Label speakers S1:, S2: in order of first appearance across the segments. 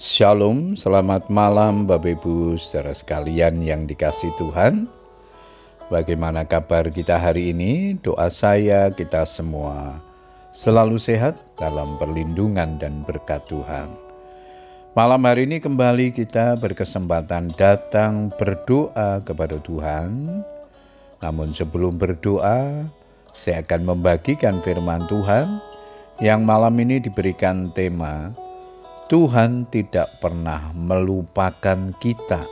S1: Shalom, selamat malam Bapak Ibu saudara sekalian yang dikasih Tuhan. Bagaimana kabar kita hari ini? Doa saya kita semua selalu sehat dalam perlindungan dan berkat Tuhan. Malam hari ini kembali kita berkesempatan datang berdoa kepada Tuhan. Namun sebelum berdoa, saya akan membagikan firman Tuhan yang malam ini diberikan tema Tuhan tidak pernah melupakan kita.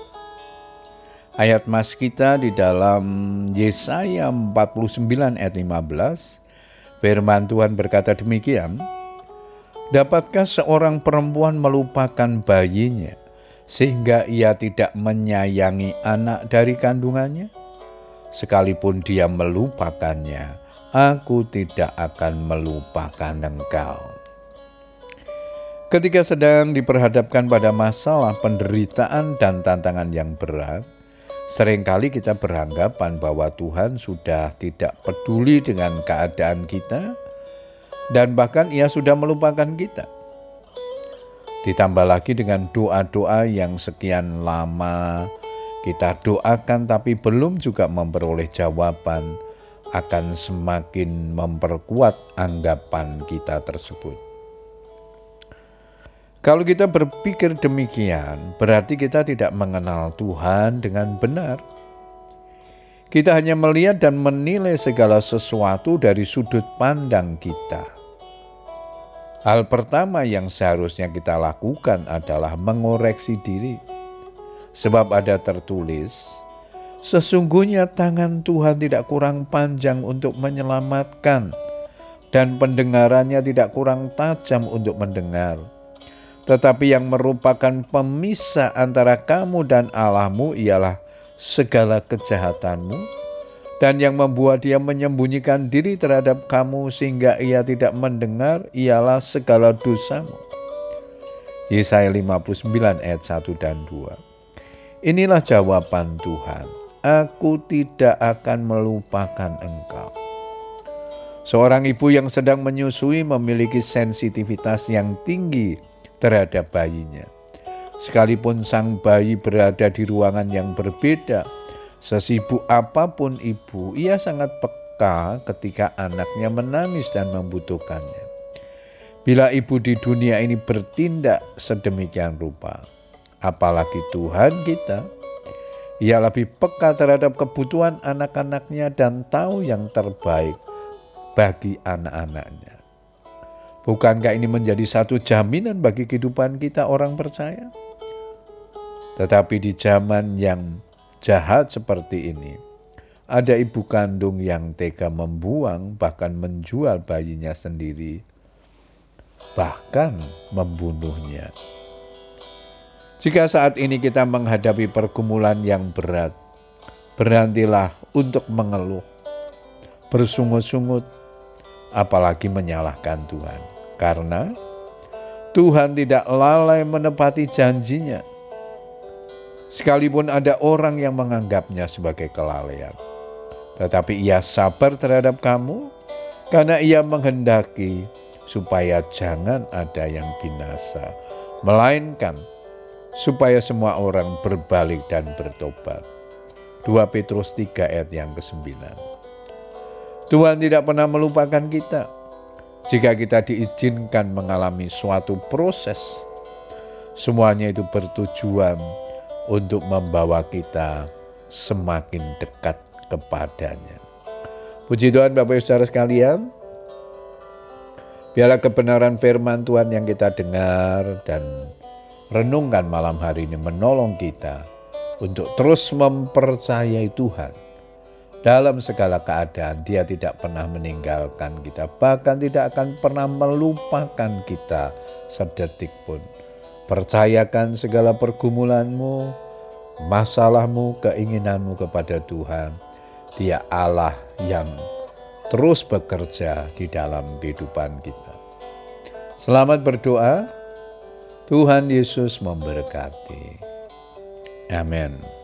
S1: Ayat mas kita di dalam Yesaya 49 ayat 15, firman Tuhan berkata demikian, Dapatkah seorang perempuan melupakan bayinya sehingga ia tidak menyayangi anak dari kandungannya? Sekalipun dia melupakannya, aku tidak akan melupakan engkau. Ketika sedang diperhadapkan pada masalah penderitaan dan tantangan yang berat, sering kali kita beranggapan bahwa Tuhan sudah tidak peduli dengan keadaan kita, dan bahkan Ia sudah melupakan kita. Ditambah lagi dengan doa-doa yang sekian lama kita doakan, tapi belum juga memperoleh jawaban, akan semakin memperkuat anggapan kita tersebut. Kalau kita berpikir demikian, berarti kita tidak mengenal Tuhan dengan benar. Kita hanya melihat dan menilai segala sesuatu dari sudut pandang kita. Hal pertama yang seharusnya kita lakukan adalah mengoreksi diri, sebab ada tertulis: "Sesungguhnya tangan Tuhan tidak kurang panjang untuk menyelamatkan, dan pendengarannya tidak kurang tajam untuk mendengar." Tetapi yang merupakan pemisah antara kamu dan Allahmu ialah segala kejahatanmu, dan yang membuat dia menyembunyikan diri terhadap kamu sehingga ia tidak mendengar ialah segala dosamu. Yesaya 59 ayat 1 dan 2. Inilah jawaban Tuhan, aku tidak akan melupakan engkau. Seorang ibu yang sedang menyusui memiliki sensitivitas yang tinggi terhadap bayinya. Sekalipun sang bayi berada di ruangan yang berbeda, sesibuk apa pun ibu, ia sangat peka ketika anaknya menangis dan membutuhkannya. Bila ibu di dunia ini bertindak sedemikian rupa, apalagi Tuhan kita, ia lebih peka terhadap kebutuhan anak-anaknya dan tahu yang terbaik bagi anak-anaknya. Bukankah ini menjadi satu jaminan bagi kehidupan kita orang percaya? Tetapi di zaman yang jahat seperti ini, ada ibu kandung yang tega membuang bahkan menjual bayinya sendiri, bahkan membunuhnya. Jika saat ini kita menghadapi pergumulan yang berat, berhentilah untuk mengeluh, bersungut-sungut, apalagi menyalahkan Tuhan. Karena Tuhan tidak lalai menepati janjinya. Sekalipun ada orang yang menganggapnya sebagai kelalaian. Tetapi ia sabar terhadap kamu karena ia menghendaki supaya jangan ada yang binasa. Melainkan supaya semua orang berbalik dan bertobat. 2 Petrus 3 ayat yang ke-9. Tuhan tidak pernah melupakan kita. Jika kita diizinkan mengalami suatu proses, semuanya itu bertujuan untuk membawa kita semakin dekat kepadanya. Puji Tuhan Bapak Ibu Saudara sekalian, biarlah kebenaran firman Tuhan yang kita dengar dan renungkan malam hari ini menolong kita untuk terus mempercayai Tuhan dalam segala keadaan, Dia tidak pernah meninggalkan kita, bahkan tidak akan pernah melupakan kita sedetik pun. Percayakan segala pergumulanmu, masalahmu, keinginanmu kepada Tuhan. Dia Allah yang terus bekerja di dalam kehidupan kita. Selamat berdoa. Tuhan Yesus memberkati. Amin.